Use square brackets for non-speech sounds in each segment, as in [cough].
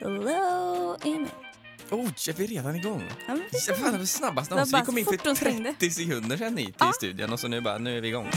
Hello, Emil. Oh, är vi redan igång? Ja, Ja, Fan, det var snabbast någonsin. Vi kom in för svängde. 30 sekunder sedan hit Ja. studion och så nu bara, nu är vi igång.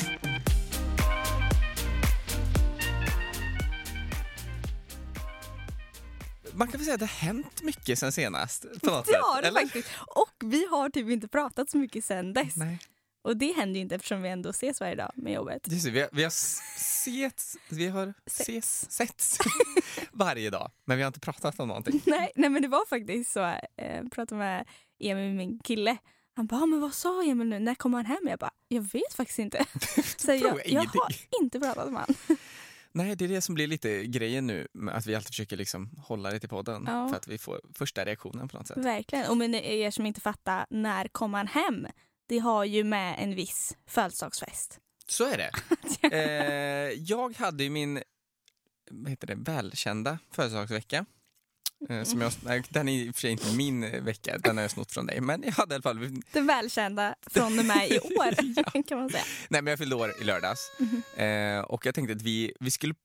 Man kan väl säga att det har hänt mycket sen senast på något Det har det eller? faktiskt. Och vi har typ inte pratat så mycket sen dess. Nej. Och det händer ju inte eftersom vi ändå ses varje dag med jobbet. Just det, vi har, vi har setts, vi har ses, setts [laughs] varje dag, men vi har inte pratat om någonting. [laughs] Nej, nej men det var faktiskt så. Eh, Jag pratade med Emil, min kille. Han bara, "Ah, men vad sa Emil nu? När kommer han hem? Jag bara, jag vet faktiskt inte. [laughs] Så jag, jag har inte pratat med honom. [laughs] Nej, det är det som blir lite grejen nu, att vi alltid försöker liksom hålla det till podden Ja. för att vi får första reaktionen på något sätt. Verkligen. Och men er som inte fattar, när kommer han hem? Det har ju med en viss födelsedagsfest. Så är det. eh, jag hade ju min vad heter det, välkända födelsedagsvecka. Eh, som jag, nej, den är i och för sig inte min vecka, den har jag snott från dig. Men jag hade i alla fall, Den välkända från och med i år [laughs] kan man säga. nej men jag fyllde år i lördags. Eh, och jag tänkte att vi, vi skulle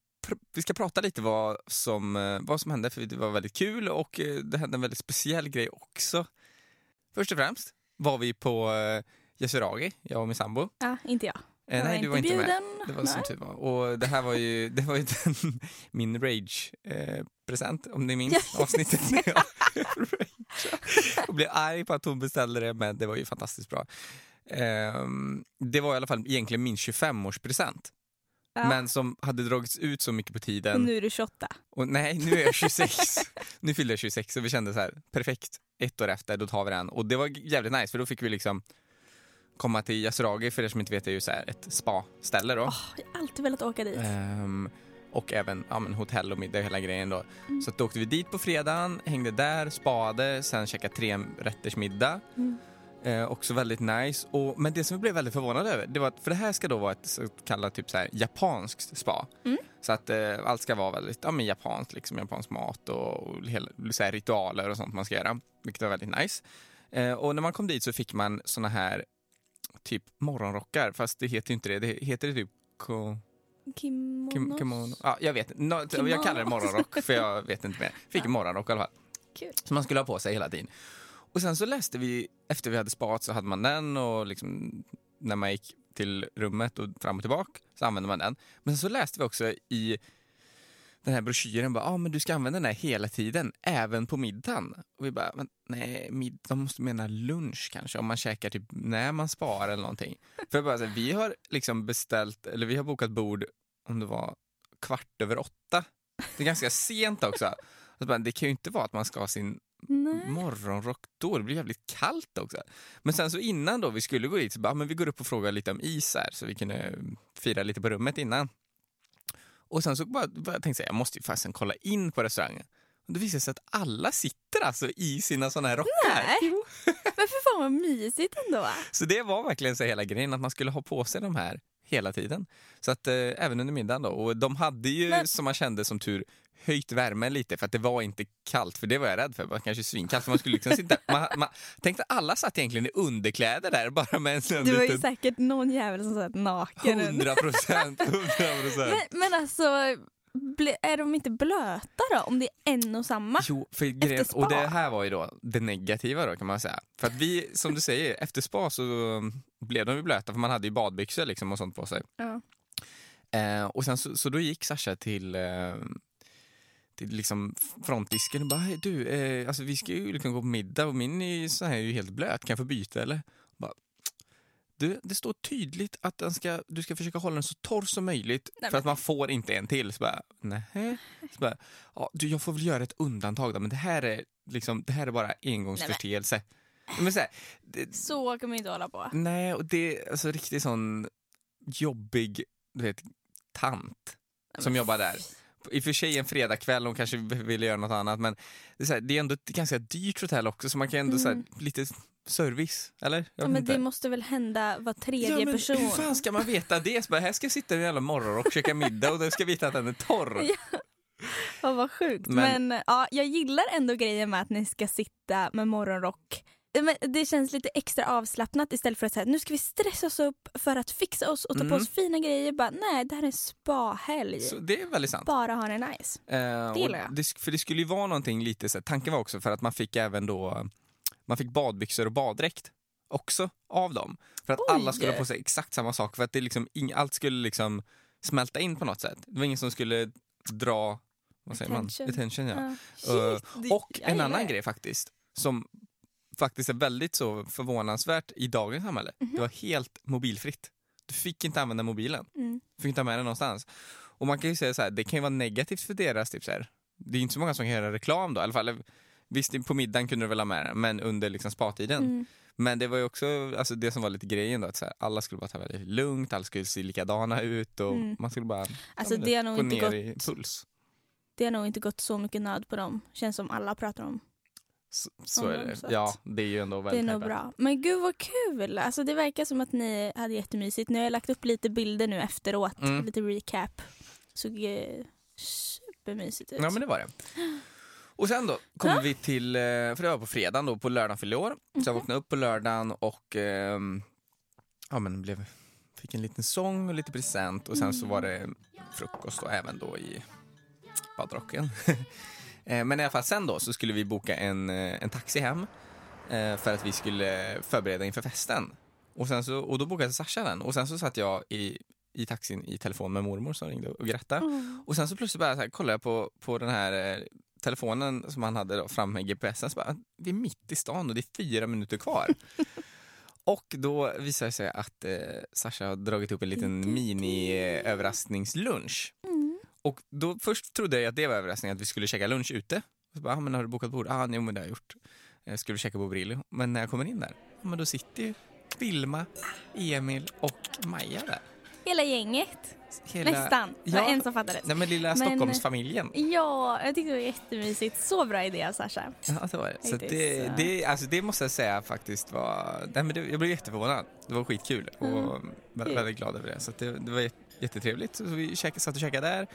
vi ska prata lite vad som, eh, vad som hände, för det var väldigt kul och eh, det hände en väldigt speciell grej också. Först och främst var vi på Yasuragi, jag och min sambo. Ja, inte jag. Eh, nej, du var inte med. bjuden. Det var som Nej. tur var. Och det här var ju, det var ju den, [laughs] min rage-present, om ni minns [laughs] avsnittet när jag [laughs] och blev arg på att hon beställde det, men det var ju fantastiskt bra. Ehm, det var i alla fall egentligen min 25-årspresent. Ja. Men som hade dragits ut så mycket på Och tiden. nu är du 28. Och nej, nu är jag 26. nu fyllde jag 26 och vi kände så här, perfekt, ett år efter, då tar vi den. Och det var jävligt nice för då fick vi liksom komma till Yasuragi, för er som inte vet är ju så här ett spa-ställe då. Åh, jag har alltid velat åka dit. Ehm, och även ja, men hotell och middag och hela grejen då. Så att då åkte vi dit på fredagen, hängde där, spade, sen käkade tre rätters middag. Mm. Eh, också väldigt nice. Och, men det som vi blev väldigt förvånade över, det var att, för det här ska då vara ett så kallat typ så här, japanskt spa. Mm. Så att eh, allt ska vara väldigt ja, men japanskt, liksom, japansk mat och, och hela, så här, ritualer och sånt man ska göra. Vilket var väldigt nice. Eh, och när man kom dit så fick man såna här typ morgonrockar, fast det heter ju inte det. Det heter det typ ko, Kimonos. kim, kimono. Ja, jag vet no. Jag kallar det morgonrock för jag vet inte mer. Fick en morgonrock i alla fall. Kul. Som man skulle ha på sig hela tiden. Och sen så läste vi, efter vi hade spat så hade man den och liksom när man gick till rummet och fram och tillbaka så använde man den. Men sen så läste vi också i den här broschyren bara, ah, men du ska använda den här hela tiden, även på middagen. Och vi bara, men nej, middag, de måste mena lunch kanske, om man käkar typ när man sparar eller någonting. För bara, så här, vi har liksom beställt, eller vi har bokat bord, om det var kvart över åtta. Det är ganska sent också. Och så bara, det kan ju inte vara att man ska ha sin Nej. morgonrock då, det blir jävligt kallt också. Men sen så innan då vi skulle gå dit så bara, "Ah, men vi går upp och frågar lite om is här så vi kunde fira lite på rummet innan. Och sen så bara, bara tänkte jag, jag måste ju fasen kolla in på restaurangen. Och det visade sig att alla sitter alltså i sina sådana här rockar. Nej. [laughs] Men för fan vad mysigt ändå. Så det var verkligen så hela grejen, att man skulle ha på sig de här hela tiden. Så att eh, även under middagen då. Och de hade ju, Men- som man kände som tur, höjt värmen lite för att det var inte kallt, för det var jag rädd för. Det var kanske svinkallt. För man skulle liksom sitta, man, man tänkte att alla satt egentligen i underkläder där bara med en sån Det var ju liten... säkert någon jävel som satt naken. under. 100 procent, 100 procent. Men, men alltså, ble, är de inte blöta då? Om det är en och samma? Jo, för grejen, spa. och det här var ju då det negativa då kan man säga. För att vi, som du säger, efter spa så blev de ju blöta för man hade ju badbyxor liksom och sånt på sig. Ja. Eh, och sen så, så då gick Sasha till, eh, till liksom frontdisken och bara, "Hej, du, eh, alltså vi ska ju liksom gå på middag och min är, så här är ju helt blöt, kan jag få byta eller? Bara, du, det står tydligt att den ska, du ska försöka hålla den så torr som möjligt Nej, för att man får inte en till. Så bara, nej. Så bara, ja, du, jag får väl göra ett undantag då, men det här är, liksom, det här är bara engångsförteelse. Men så här, det, Så kan man inte hålla på. Nej, och det är alltså riktigt sån jobbig, du vet, tant som jobbar där. I och för sig en fredagkväll, hon kanske ville göra något annat, men det är, så här, det är ändå ett ganska dyrt hotell också, så man kan ändå så här, lite service, eller? Mm. Ja, men inte. det måste väl hända var tredje ja, men person? Hur fan ska man veta det? Så bara, här ska jag sitta en jävla morgonrock och käka middag och då ska jag veta att den är torr. [laughs] Ja. Ja, vad sjukt. Men, Men- ja, jag gillar ändå grejen med att ni ska sitta med morgonrock Men det känns lite extra avslappnat istället för att säga nu ska vi stressa oss upp för att fixa oss och ta på Mm. oss fina grejer. Bara, nej, det här är en spahelg. Så det är väldigt sant. Bara ha det nice. Eh, och gillar jag. det, för det skulle ju vara någonting lite så här, tanken var också för att man fick även då, man fick badbyxor och baddräkt också av dem. För att Oj. alla skulle ha på sig exakt samma sak för att det liksom, allt skulle liksom smälta in på något sätt. Det var ingen som skulle dra, vad säger Attention. man? Attention. Ja. Eh, det- och jag en annan det. grej faktiskt, som faktiskt är väldigt så förvånansvärt i dagens samhälle. Mhm. Det var helt mobilfritt. Du fick inte använda mobilen. Mm. Du fick inte ha med den någonstans. Och man kan ju säga så här, det kan ju vara negativt för deras typ så här. Det är inte så många som kan göra reklam då, i alla fall. Visst, på middagen kunde du väl ha med den, men under liksom spatiden. Mm. Men det var ju också alltså det som var lite grejen då, att så här, alla skulle bara ta det lugnt, alla skulle se likadana ut och Mm. man skulle bara Alltså det har nog gå inte ner gått i puls. Det har nog inte gått så mycket nöd på dem. Känns som alla pratar om. Så, så Ja, är det. Ja, det är ju ändå Det är väldigt nog bra. Men gud vad kul! Alltså det verkar som att ni hade jättemysigt. Nu har jag lagt upp lite bilder nu efteråt. Mm. Lite recap. Såg eh, supermysigt ut. Ja men det var det. Och sen då kommer Ja. vi till, eh, för det var på fredagen då, på lördagen fyllde år. Så jag Mhm. vaknade upp på lördagen och ehm, ja, men blev, fick en liten sång och lite present och sen så var det frukost och även då i badrocken. [laughs] Eh, men i alla fall sen då så skulle vi boka en, eh, en taxi hem eh, för att vi skulle förbereda inför festen. Och, sen så, och då bokade Sasha den och sen så satt jag i, i taxin i telefon med mormor som ringde och grattade. Mm. Och sen så plötsligt bara så här, kollade jag på, på den här telefonen som han hade då, fram med GPSen. Så bara, vi är mitt i stan och det är fyra minuter kvar. [laughs] och då visade det sig att eh, Sasha har dragit upp en liten mini-överraskningslunch. Och då först trodde jag att det var överraskningen att vi skulle käka lunch ute. Så bara, ah, men har du bokat bord? Ah, nej, men det har jag gjort. Jag skulle käka på Brillo. Men när jag kommer in där, ja, men då sitter ju Vilma, Emil och Maja där. Hela gänget. Hela, Nästan. Ja. en som fattades. Nej men lilla Stockholmsfamiljen. Ja, jag tyckte det var jättemysigt. Så bra idé av Sasha. Ja, det var det. Så det, det, alltså det måste jag säga faktiskt var... Nej, men det, jag blev jätteförvånad. Det var skitkul och Mm. väldigt glad över det. Så det, det var jättetrevligt. Så vi käkade, satt och käkade där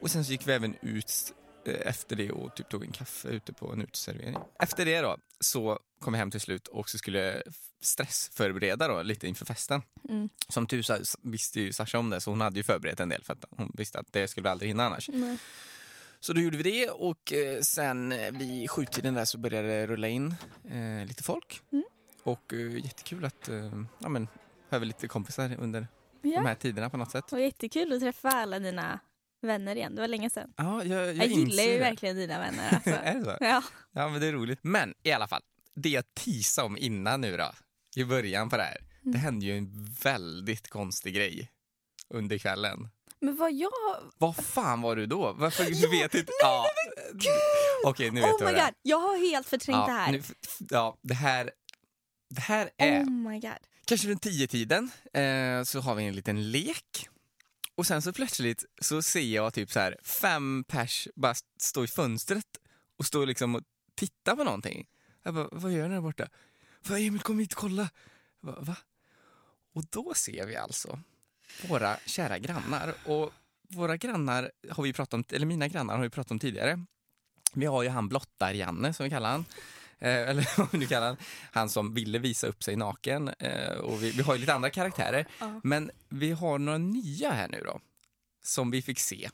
och sen så gick vi även ut eh, efter det och typ tog en kaffe ute på en uteservering. Efter det då så kom jag hem till slut och så skulle stressförbereda då lite inför festen. Mm. Som tur så visste ju Sasha om det så hon hade ju förberett en del för att hon visste att det skulle vi aldrig hinna annars. Mm. Så då gjorde vi det och eh, sen eh, vid sjutiden där så började det rulla in eh, lite folk. Mm. Och eh, jättekul att eh, ja, men, ha lite kompisar under Ja. de här tiderna på något sätt. Det var jättekul att träffa alla dina vänner igen. Det var länge sedan. Ja, jag, jag, Jag, gillar ju det. verkligen dina vänner. [laughs] Alltså. är det så? ja. Ja men det är roligt. Men i alla fall, det jag teasade om innan nu då, i början på det här. Det Mm. hände ju en väldigt konstig grej under kvällen. Men vad jag... Vad fan var du då? Varför du Ja, vet inte? nej, ja. Okej, nu vet Oh du my det god, jag har helt förträngt det här. Nu, ja, det här, det här är Oh my god kanske runt tio tiden eh, så har vi en liten lek. Och sen så plötsligt så ser jag typ så här fem pers bara stå i fönstret och stå liksom och titta på någonting. Jag bara, vad gör ni där borta? Vad Emil kom hit och kolla. Jag bara, Va? Och då ser vi alltså våra kära grannar. Och våra grannar har vi pratat om, eller mina grannar har vi pratat om tidigare. Vi har ju han Blottar-Janne som vi kallar han. Eh, eller [laughs] vad vi nu kallar han. Han som ville visa upp sig naken. Eh, och vi, vi har ju lite andra karaktärer. Ja. Men vi har några nya här nu då. Som vi fick se.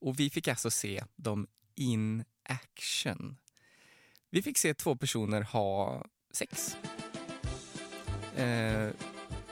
Och vi fick alltså se dem in action. Vi fick se två personer ha sex. Eh,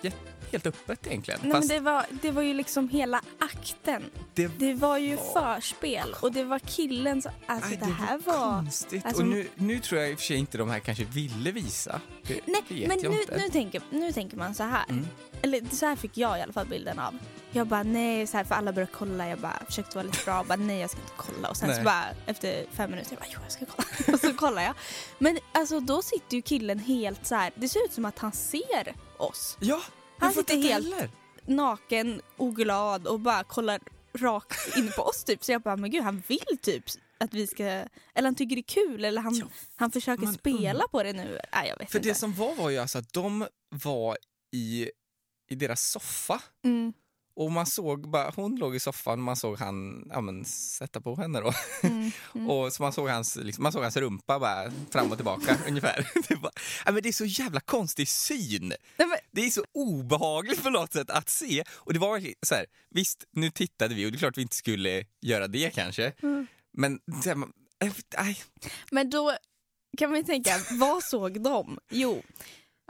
jätte- helt öppet egentligen. Nej, men Fast det, var, det var ju liksom hela akten. det, Det var ju var- förspel och det var killen som... Alltså Aj, det här var... konstigt. alltså- och nu, nu tror jag i och för sig inte de här kanske ville visa. Det Nej, vet men nu, nu, tänker, nu tänker man så här. Mm. Eller så här fick jag i alla fall bilden av. Jag bara nej, så här, för alla började kolla. Jag bara försökte vara lite bra och bara nej jag ska inte kolla. Och sen Nej. så bara efter fem minuter, jag bara jo jag ska kolla. [laughs] och så kollar jag. Men alltså då sitter ju killen helt så här. det ser ut som att han ser oss. Ja, Han sitter helt- heller. Naken, oglad och bara kollar rakt in på oss typ. Så jag bara men gud han vill typ att vi ska, eller han tycker det är kul eller han, Ja, han försöker man spela undrar. på det nu. Nej jag vet För inte. det som var var ju alltså att de var i, i deras soffa mm. Och man såg bara, hon låg i soffan, man såg han ja, men, sätta på henne då. Mm, [laughs] mm. Och så man såg hans, liksom, man såg hans rumpa bara fram och tillbaka [laughs] ungefär. [laughs] Det, var, ja, men det är så jävla konstig syn. Nej, men, Det är så obehagligt på något sätt att se. Och det var så här, visst nu tittade vi och det är klart vi inte skulle göra det kanske. Mm. Men här, man- äh, men då kan man ju tänka, vad såg de? Jo,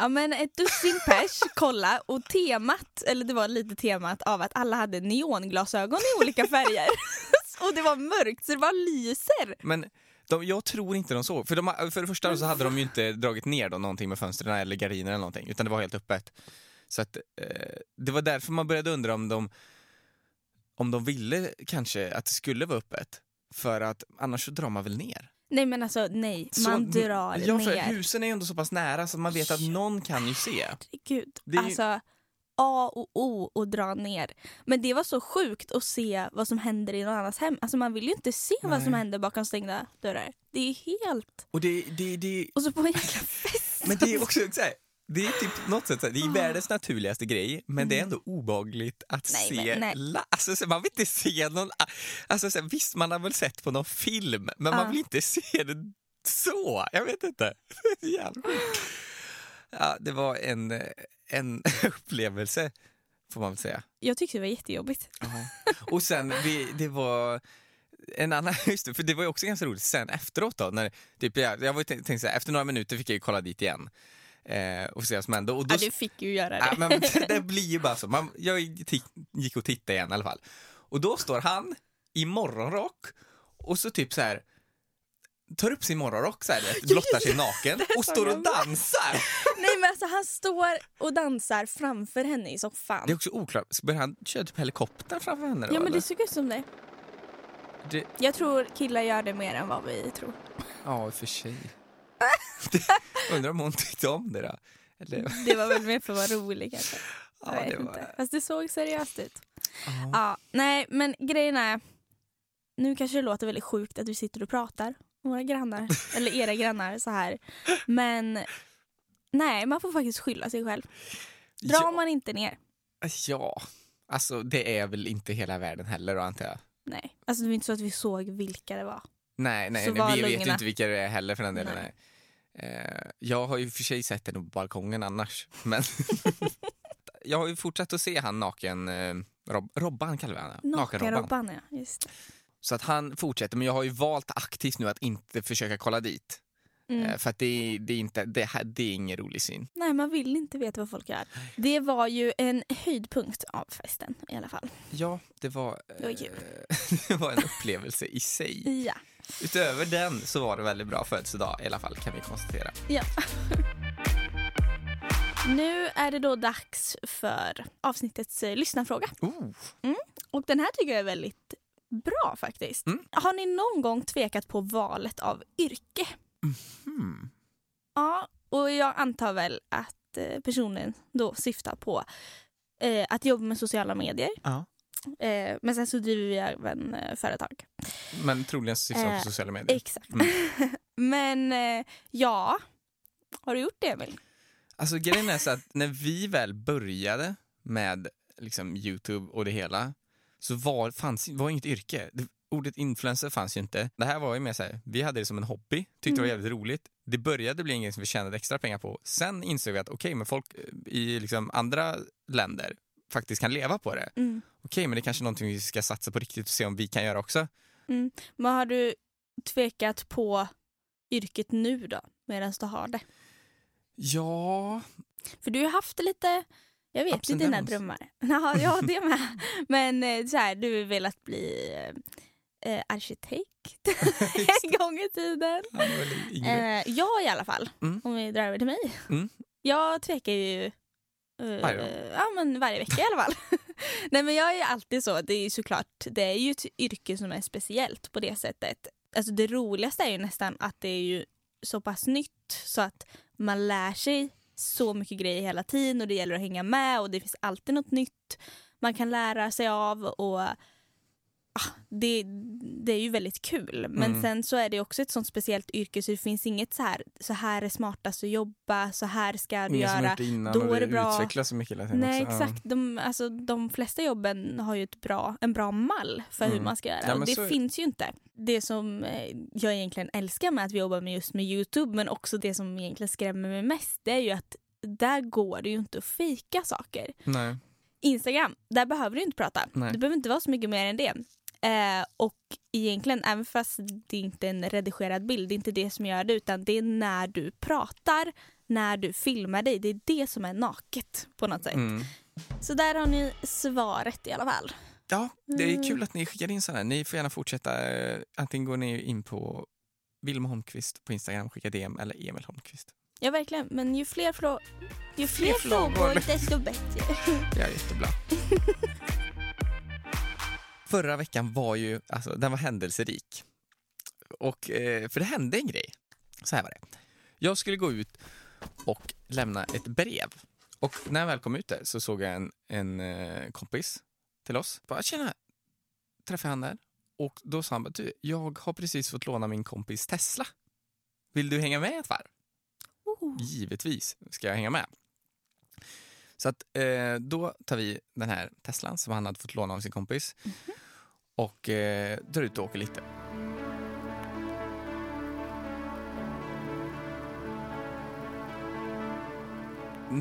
ja, men ett dussin pers, kolla, och temat, eller det var lite temat av att alla hade neonglasögon i olika färger. [laughs] och det var mörkt så det bara lyser. Men de, jag tror inte de såg. För, de, för det första så hade de ju inte dragit ner då någonting med fönstren eller gardiner eller någonting, utan det var helt öppet. Så att, eh, det var därför man började undra om de, om de ville kanske att det skulle vara öppet. För att annars så drar man väl ner. Nej men alltså nej, Så- man drar ja, för ner. Husen är ju ändå så pass nära så man vet att någon kan ju se. Gud, Det är alltså A och O och dra ner. Men det var så sjukt att se vad som händer i någon annans hem. Alltså man vill ju inte se vad som Nej. händer bakom stängda dörrar. Det är helt... Och det, det, det, Och så på en jäkla fest. men det är också så här, det är typ något sätt, det är Ah. världens naturligaste grej men det är ändå obehagligt att Nej, se. men nej. La, alltså, så man vill inte se någon, alltså, så visst man har väl sett på någon film men Ah. man vill inte se det så. Jag vet inte. [laughs] Ja, det var en, en [laughs] upplevelse får man väl säga. Jag tyckte det var jättejobbigt. Och sen, vi, det var en annan, [laughs] just det, för det var också ganska roligt sen efteråt då, när typ jag, jag var ju tänkt, tänkt så här, efter några minuter fick jag kolla dit igen eh, vad som hände. Och då, Ja, du fick ju göra det. Ja, men [laughs] det blir ju bara så. Man, jag gick och tittade igen i alla fall. Och då står han i morgonrock och så typ så här tar upp sin morgonrock så här, vet, [laughs] blottar sig naken och står och dansar. [laughs] Nej men alltså han står och dansar framför henne i soffan. Det är också oklart, börjar han köra typ helikopter framför henne då? Ja men eller? det såg ut som det. det Jag tror killar gör det mer än vad vi tror. Ja, i och för sig. [laughs] Undrar om hon tyckte om det då? Eller, Det var väl mer för att vara rolig kanske. ja, jag vet var, inte. Fast det såg seriöst ut. ja. Ja, nej men grejen är, nu kanske det låter väldigt sjukt att vi sitter och pratar, våra grannar, [laughs] eller era grannar så här. Men nej, man får faktiskt skylla sig själv. Drar ja, man inte ner, ja, alltså det är väl inte hela världen heller då antar jag. nej. Alltså det var inte så att vi såg vilka det var. Nej, nej, nej vi vet ju inte vilka det är heller för den delen. Nej. Nej. Eh, jag har ju för sig sett den på balkongen annars. Men [laughs] jag har ju fortsatt att se han naken, eh, Rob, Robban kallar vi honom. Naken-Robban. Nakenrobban ja, just det. Så att han fortsätter, men jag har ju valt aktivt nu att inte försöka kolla dit. Mm. Eh, för att det, är- det, är inte, det, här- det är ingen rolig syn. Nej, man vill inte veta vad folk gör. Det var ju en höjdpunkt av festen i alla fall. Ja, det var, Det var eh, [laughs] det var en upplevelse i sig. Ja. Utöver den så var det väldigt bra födelsedag i alla fall kan vi konstatera. ja. [laughs] nu är det då dags för avsnittets eh, lyssnarfråga. Oh. Och den här tycker jag är väldigt bra faktiskt. Mm. Har ni någon gång tvekat på valet av yrke? Hmm. Ja, och jag antar väl att eh, personen då syftar på eh, att jobba med sociala medier. Ja. Eh, men sen så driver vi även eh, företag. Men troligen syftar Eh, på sociala medier. Exakt. [laughs] men eh, ja, har du gjort det Emil? Alltså grejen är så att när vi väl började med liksom, Youtube och det hela så var, fanns, var inget yrke. Det, ordet influencer fanns ju inte. Det här var ju mer så här, vi hade det som en hobby, tyckte det var Mm. jävligt roligt. Det började bli en grej som vi tjänade extra pengar på. Sen insåg vi att okej, men folk eh, i liksom, andra länder faktiskt kan leva på det. Mm. Okej, men det är kanske är någonting vi ska satsa på riktigt och se om vi kan göra också. Men har du tvekat på yrket nu då, medan du har det? Ja, För du har haft lite, jag vet ju dina drömmar. [laughs] Ja, ja, det med. [laughs] Men eh, så här, du har velat bli eh, arkitekt [laughs] en gång i tiden. Eh, jag i alla fall, Mm. om vi drar över till mig. Mm. Jag tvekar ju eh, ja, men varje vecka i alla fall. [laughs] Nej men jag är alltid så, det är ju såklart, det är ju ett yrke som är speciellt på det sättet. Alltså det roligaste är ju nästan att det är ju så pass nytt så att man lär sig så mycket grejer hela tiden och det gäller att hänga med och det finns alltid något nytt man kan lära sig av och det, det är ju väldigt kul. Men Mm. sen så är det också ett sånt speciellt yrke så det finns inget så här, så här är smartast att jobba, så här ska du Ingen som göra. gjort det innan då och är det bra. utvecklas så mycket hela tiden Nej också. Exakt, de, alltså, de flesta jobben har ju ett bra, en bra mall för hur Mm. man ska göra. Ja, och det så finns ju inte. Det som eh, jag egentligen älskar med att vi jobbar med just med Youtube men också det som egentligen skrämmer mig mest det är ju att där går det ju inte att fika saker. Nej. Instagram, där behöver du inte prata. Nej. Det behöver inte vara så mycket mer än det. Eh, och egentligen, även fast det inte är en redigerad bild, det är inte det som gör det utan det är när du pratar, när du filmar dig, det är det som är naket på något sätt. Mm. Så där har ni svaret i alla fall. Ja, det är Mm. kul att ni skickar in sådana. Ni får gärna fortsätta. eh, Antingen går ni in på Vilma Holmqvist på Instagram, skicka DM eller Emil Holmqvist. Ja verkligen, men ju fler, frå- ju fler, Fler frågor. frågor desto bättre. [laughs] Ja, jättebra. [laughs] Förra veckan var ju, alltså den var händelserik. Och, eh, för det hände en grej. Så här var det. Jag skulle gå ut och lämna ett brev. Och när jag väl kom ut där så såg jag en, en eh, kompis till oss. Bara, tjena! Träffade han där. Och då sa han bara, du, jag har precis fått låna min kompis Tesla. Vill du hänga med ett varv? Oh. Givetvis ska jag hänga med. Så att eh, då tar vi den här Teslan som han hade fått låna av sin kompis och eh, drar ut och åker lite.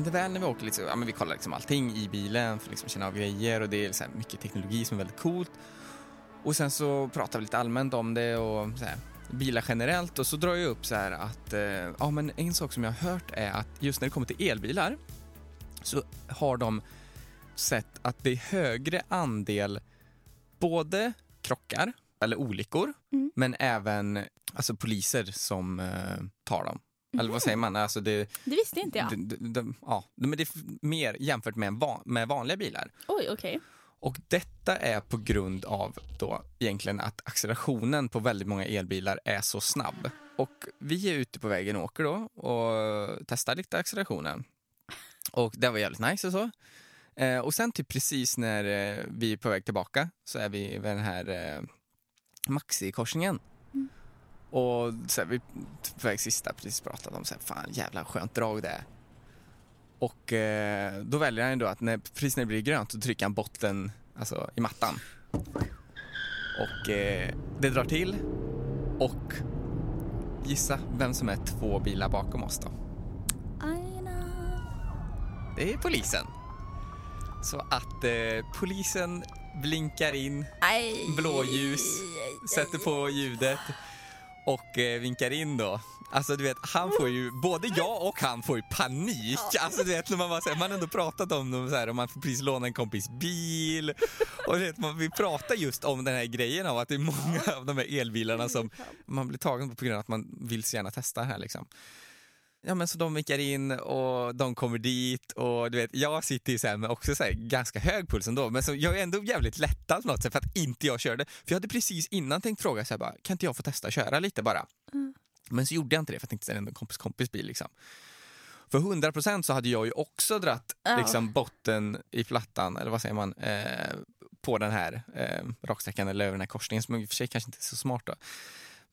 Det väl när vi åker lite så, ja men vi kollar liksom allting i bilen för att liksom känna av grejer och det är så här mycket teknologi som är väldigt coolt. Och sen så pratar vi lite allmänt om det och så här, bilar generellt och så drar jag upp så här att, eh, ja men en sak som jag har hört är att just när det kommer till elbilar så har de sett att det är högre andel både krockar eller olyckor Mm. men även alltså poliser som eh, tar dem. Eller vad säger man? Alltså det, Det visste inte jag. det, det, det, ja, men det är mer jämfört med, van, med vanliga bilar. Oj, okej. Och detta är på grund av då egentligen att accelerationen på väldigt många elbilar är så snabb. Och vi är ute på vägen och åker då och testar lite accelerationen. Och det var jävligt nice och så. Eh, och sen typ precis när eh, vi är på väg tillbaka så är vi vid den här eh, Maxi-korsningen. Och så här, vi på väg sista, precis pratat om så här, fan jävla skönt drag det är. Och eh, då väljer han ju då att när, precis när det blir grönt så trycker han botten alltså, i mattan. Och eh, det drar till och gissa vem som är två bilar bakom oss då? Aina. Det är polisen. Så att eh, polisen blinkar in, Aj. Blåljus, sätter på ljudet och eh, vinkar in då. Alltså du vet, han får ju, både jag och han får ju panik. Alltså du vet när man bara säger, man har ändå pratat om dem så här och man får precis låna en kompis bil. Och du vet, man, vi pratar just om den här grejen av att det är många av de här elbilarna som man blir tagen på på grund av att man vill så gärna testa här liksom. Ja men så de vinkar in och de kommer dit och du vet, jag sitter ju så här med också så här ganska hög puls ändå men så jag är ändå jävligt lättad på något sätt för att inte jag körde. För jag hade precis innan tänkt fråga så här bara, kan inte jag få testa att köra lite bara? Mm. Men så gjorde jag inte det för att det är en kompis kompis bil liksom. För 100% så hade jag ju också dratt Ja. liksom botten i plattan, eller vad säger man, eh, på den här eh, raksträckan eller över den här korsningen som i och för sig kanske inte är så smart då.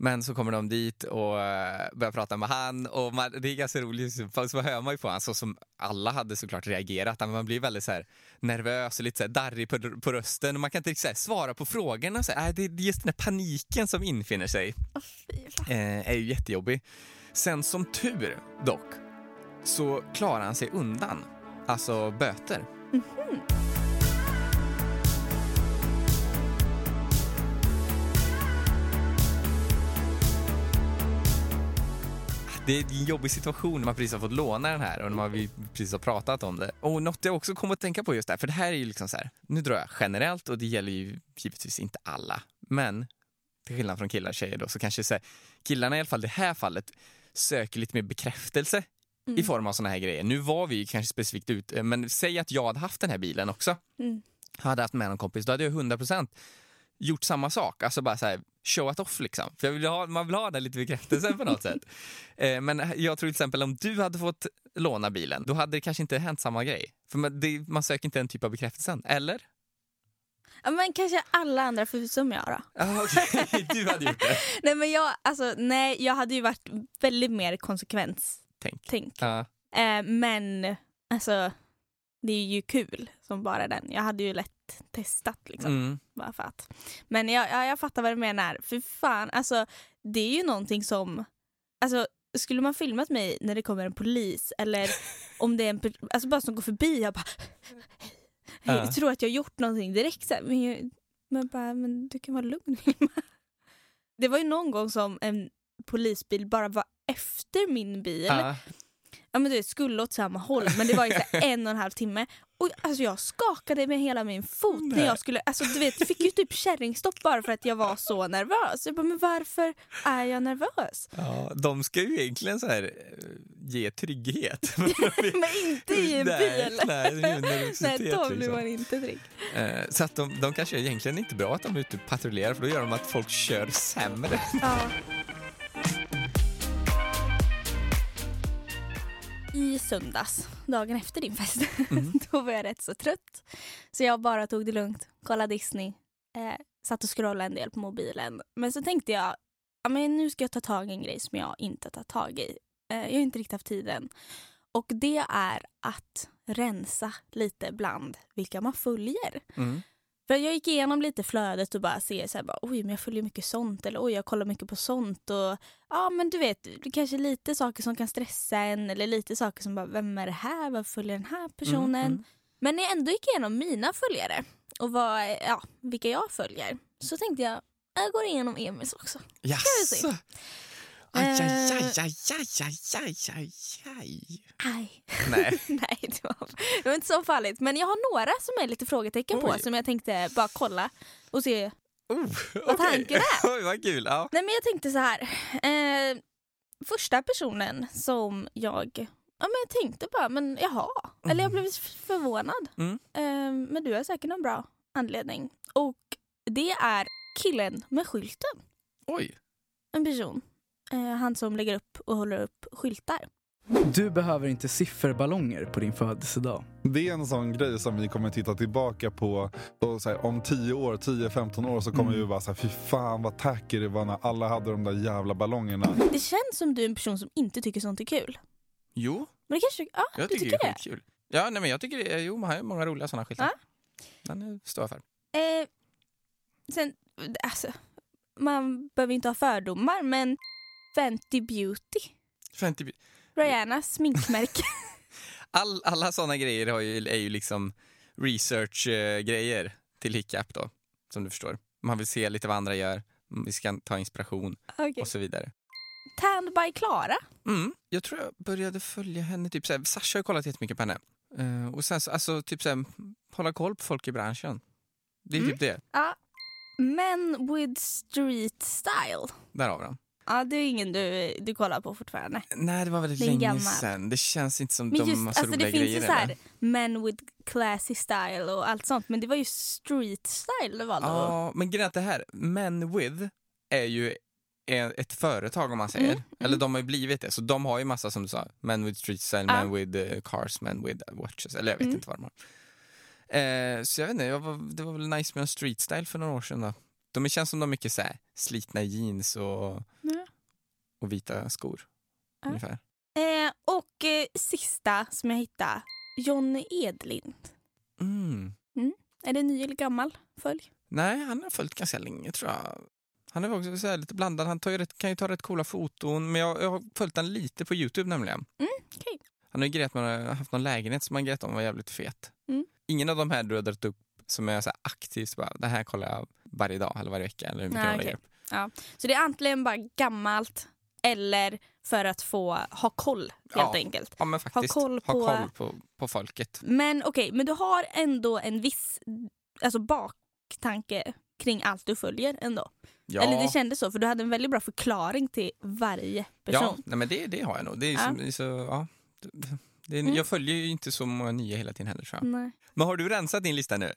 Men så kommer de dit och eh, börjar prata med han och man, det är ganska roligt, så hör man ju på honom, så som alla hade såklart reagerat, men man blir väldigt så nervös och lite så darrig på, på rösten och man kan inte riktigt svara på frågorna. Så här, äh, det är just den här paniken som infinner sig eh, är ju jättejobbig. Sen som tur dock så klarar han sig undan, alltså böter. Det är en jobbig situation när man precis har fått låna den här och när man precis har pratat om det. Och något jag också kommer att tänka på just där, för det här är ju liksom så här, nu drar jag generellt och det gäller ju givetvis inte alla, men till skillnad från killar och tjejer då, så kanske så här, killarna i alla fall i det här fallet söker lite mer bekräftelse i form av såna här grejer. Nu var vi ju kanske specifikt ut, eh, men säg att jag hade haft den här bilen också, Mm. hade haft med någon kompis, då hade jag 100% gjort samma sak. Alltså bara så här, show it off liksom. För jag vill ha, man vill ha den lite bekräftelsen på något [laughs] sätt. Eh, men jag tror till exempel om du hade fått låna bilen, då hade det kanske inte hänt samma grej. För man, det, man söker inte den typ av bekräftelsen, eller? Ja, men kanske alla andra förutom jag då. Ah, okej, [laughs] du hade gjort det. [laughs] Nej men jag, alltså, nej, jag hade ju varit väldigt mer konsekvenstänk. Tänk. Ja. Eh, men alltså, det är ju kul som bara den. Jag hade ju lätt testat liksom. Mm. Bara för att. Men jag, jag, jag fattar vad du menar. För fan, alltså det är ju någonting som... Alltså, skulle man filmat mig när det kommer en polis eller [laughs] om det är en alltså bara som går förbi, jag bara... Hej, Ja. jag tror att jag har gjort någonting direkt. Så här, men, jag, men, bara, men du kan vara lugn Vilma. Det var ju någon gång som en polisbil bara var efter min bil Ja. ja, men du vet, skulle åt samma håll men det var ju [laughs] en och en halv timme. Och alltså jag skakade med hela min fot när jag skulle, alltså du vet, fick ju typ kärringstopp bara för att jag var så nervös. Jag bara, men varför är jag nervös? Ja, de ska ju egentligen så här, eh, ge trygghet. [laughs] men inte i en nej, bil. Nej, är Nej, då blir liksom. man inte trygg. Eh, Så att de, de kanske är egentligen inte bra att de är ute och patrullerar för då gör de att folk kör sämre. Ja. I söndags, dagen efter din fest, Mm. [laughs] då var jag rätt så trött. Så jag bara tog det lugnt, kollade Disney, eh, satt och scrollade en del på mobilen. Men så tänkte jag, ja, men nu ska jag ta tag i en grej som jag inte tagit tag i. Eh, jag har inte riktigt haft tiden. Och det är att rensa lite bland vilka man följer. Mm. För jag gick igenom lite flödet och bara ser så här, bara, oj men jag följer mycket sånt eller oj jag kollar mycket på sånt och ja men du vet det kanske är lite saker som kan stressa en eller lite saker som bara vem är det här, varför följer den här personen? Mm, mm. Men när jag ändå gick igenom mina följare och vad, ja, vilka jag följer så tänkte jag jag går igenom Emils också. vi se. Jaså? Aj, aj, Eh. aj, aj, aj, aj, aj, aj, aj. Nej. [laughs] Nej, det var, det var inte så farligt. Men jag har några som är lite frågetecken på Oj. som jag tänkte bara kolla och se. Oh, Vad okej. tanken är. [laughs] Oj, vad kul. Ja. Nej men jag tänkte så här. Eh, första personen som jag, ja men jag tänkte bara, men jaha. Eller jag blev förvånad. Mm. Eh, men du har säkert någon bra anledning. Och det är killen med skylten. Oj. En person. Eh, han som lägger upp och håller upp skyltar. Du behöver inte sifferballonger på din födelsedag. Det är en sån grej som vi kommer titta tillbaka på och så här, om 10 år, 10-15 år så kommer Mm. vi bara säga fy fan vad tacky det var när alla hade de där jävla ballongerna. Det känns som du är en person som inte tycker sånt är kul. Jo, Men det kanske, ja jag du tycker, tycker det är skitkul. Ja, nej, men jag tycker det är, jo, man har ju många roliga sådana skyltar. Ja. Den står jag för. Eh, sen, alltså, man behöver inte ha fördomar men Fenty Beauty, 50, Rihannas sminkmärke. [laughs] all, alla sådana grejer har ju, är ju liksom research-grejer till Hiccup då, som du förstår. Man vill se lite vad andra gör, vi ska ta inspiration okay. och så vidare. Tanned by Klara. Mm, jag tror jag började följa henne, typ såhär, Sasha har kollat jättemycket på henne. Eh, och sen så, alltså typ såhär, hålla koll på folk i branschen. Det är Mm. typ det. Ja. Men with street style. Där har vi den. Ja, det är ingen du, du kollar på fortfarande. Nej, det var väldigt Det länge gammal. sedan. Det känns inte som Men de just, så alltså roliga det finns grejer ju så här, eller? men with classy style och allt sånt. Men det var ju street style det valde att- Ja, men grejen det här, Men With, är ju ett företag om man säger. Mm, Eller de har ju blivit det. Så de har ju massa som du sa, Men with street style, Ja. Men with eh, cars, Men with watches. Eller jag vet Mm. inte vad de har. Eh, så jag vet inte, jag var, det var väl nice med en street style för några år sedan då. De känns som de har mycket så här, slitna jeans och. Och vita skor. Ja. Ungefär. Eh, och eh, sista som jag hittade, John Edlind. Mm. Är det ny eller gammal följ? Nej, han har följt ganska länge tror jag. Han är också så lite blandad. Han tar ju rätt, kan ju ta rätt coola foton. Men jag, jag har följt han lite på Youtube nämligen. Mm, okej. Han har ju grejat med, haft någon lägenhet som han grejat om var jävligt fet. Mm. Ingen av de här du har dragit upp som är så aktivt bara, det här kollar jag varje dag eller varje vecka eller hur mycket lägger okej. upp. Så det är antingen bara gammalt eller för att få ha koll helt Ja. enkelt. Ja men faktiskt, koll på- ha koll på, på folket. Men okej, men du har ändå en viss alltså baktanke kring allt du följer ändå. Ja, Eller det kändes så, för du hade en väldigt bra förklaring till varje ja person. nej, men det, det har jag nog. Det är Ja. som, det så, ja. Det är, Mm. Jag följer ju inte så många nya hela tiden heller tror jag. Nej. Men har du rensat din lista nu?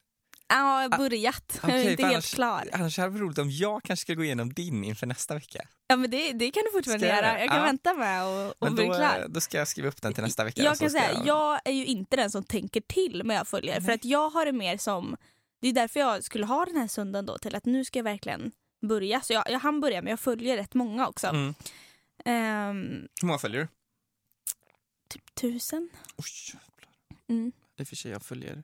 Ja, jag har börjat. jag är inte för helt annars- klar. Annars hade det varit roligt om jag kanske ska gå igenom din inför nästa vecka. Ja, men det, det kan du fortfarande jag göra. Jag kan Ja. vänta med och, och Men bli då, klar. då ska jag skriva upp den till nästa vecka. Jag kan säga, jag är ju inte den som tänker till med jag följer. För Nej. att jag har det mer som det är därför jag skulle ha den här söndagen då till att nu ska jag verkligen börja. Så jag, jag hann börja men jag följer rätt många också. Mm. Ehm, Hur många följer du? typ tusen. Oj, jävlar. Mm. I och för sig, jag följer...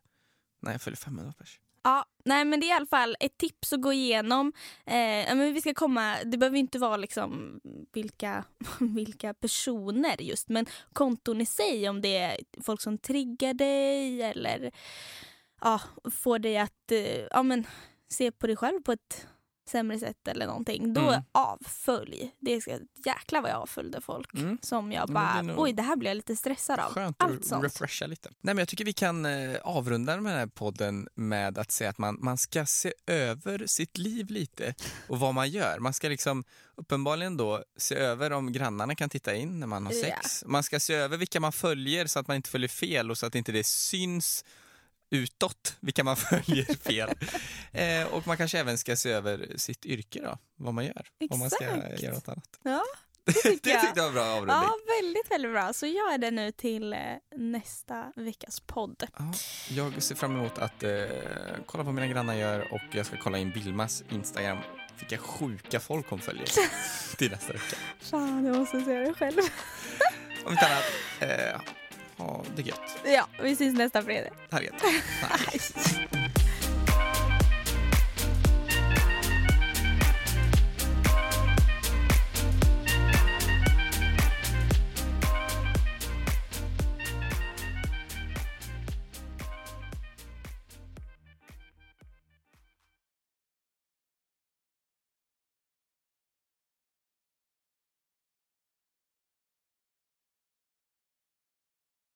Nej, jag följer 500 pers. Ja, nej men det är i alla fall ett tips att gå igenom. Eh, men vi ska komma, det behöver inte vara liksom vilka, [laughs] vilka personer just men konton i sig om det är folk som triggar dig eller ja, får dig att eh, ja, men, se på dig själv på ett sämre sätt eller någonting. Då Mm. avfölj. Det ska, jäklar vad jag avföljde folk Mm. som jag bara, det oj det här blir jag lite stressad av. Skönt Allt att sånt. refresha lite. Nej, men jag tycker vi kan eh, avrunda den här podden med att säga att man, man ska se över sitt liv lite och vad man gör. Man ska liksom uppenbarligen då se över om grannarna kan titta in när man har sex. Man ska se över vilka man följer så att man inte följer fel och så att inte det syns utåt vilka man [laughs] följer fel. eh, och man kanske även ska se över sitt yrke då, vad man gör. Om man ska Exakt. göra något annat. Ja, [laughs] det tycker jag. tyckte jag var bra avrundning. Ja, väldigt, väldigt bra. Så gör det nu till eh, nästa veckas podd. Ja, jag ser fram emot att eh, kolla på vad mina grannar gör och jag ska kolla in Vilmas Instagram. Vilka sjuka folk hon följer [laughs] till nästa vecka. Fan, jag måste se det själv. Om inte annat, eh, ha det gött. Ja, vi syns nästa fredag. [laughs] Hej.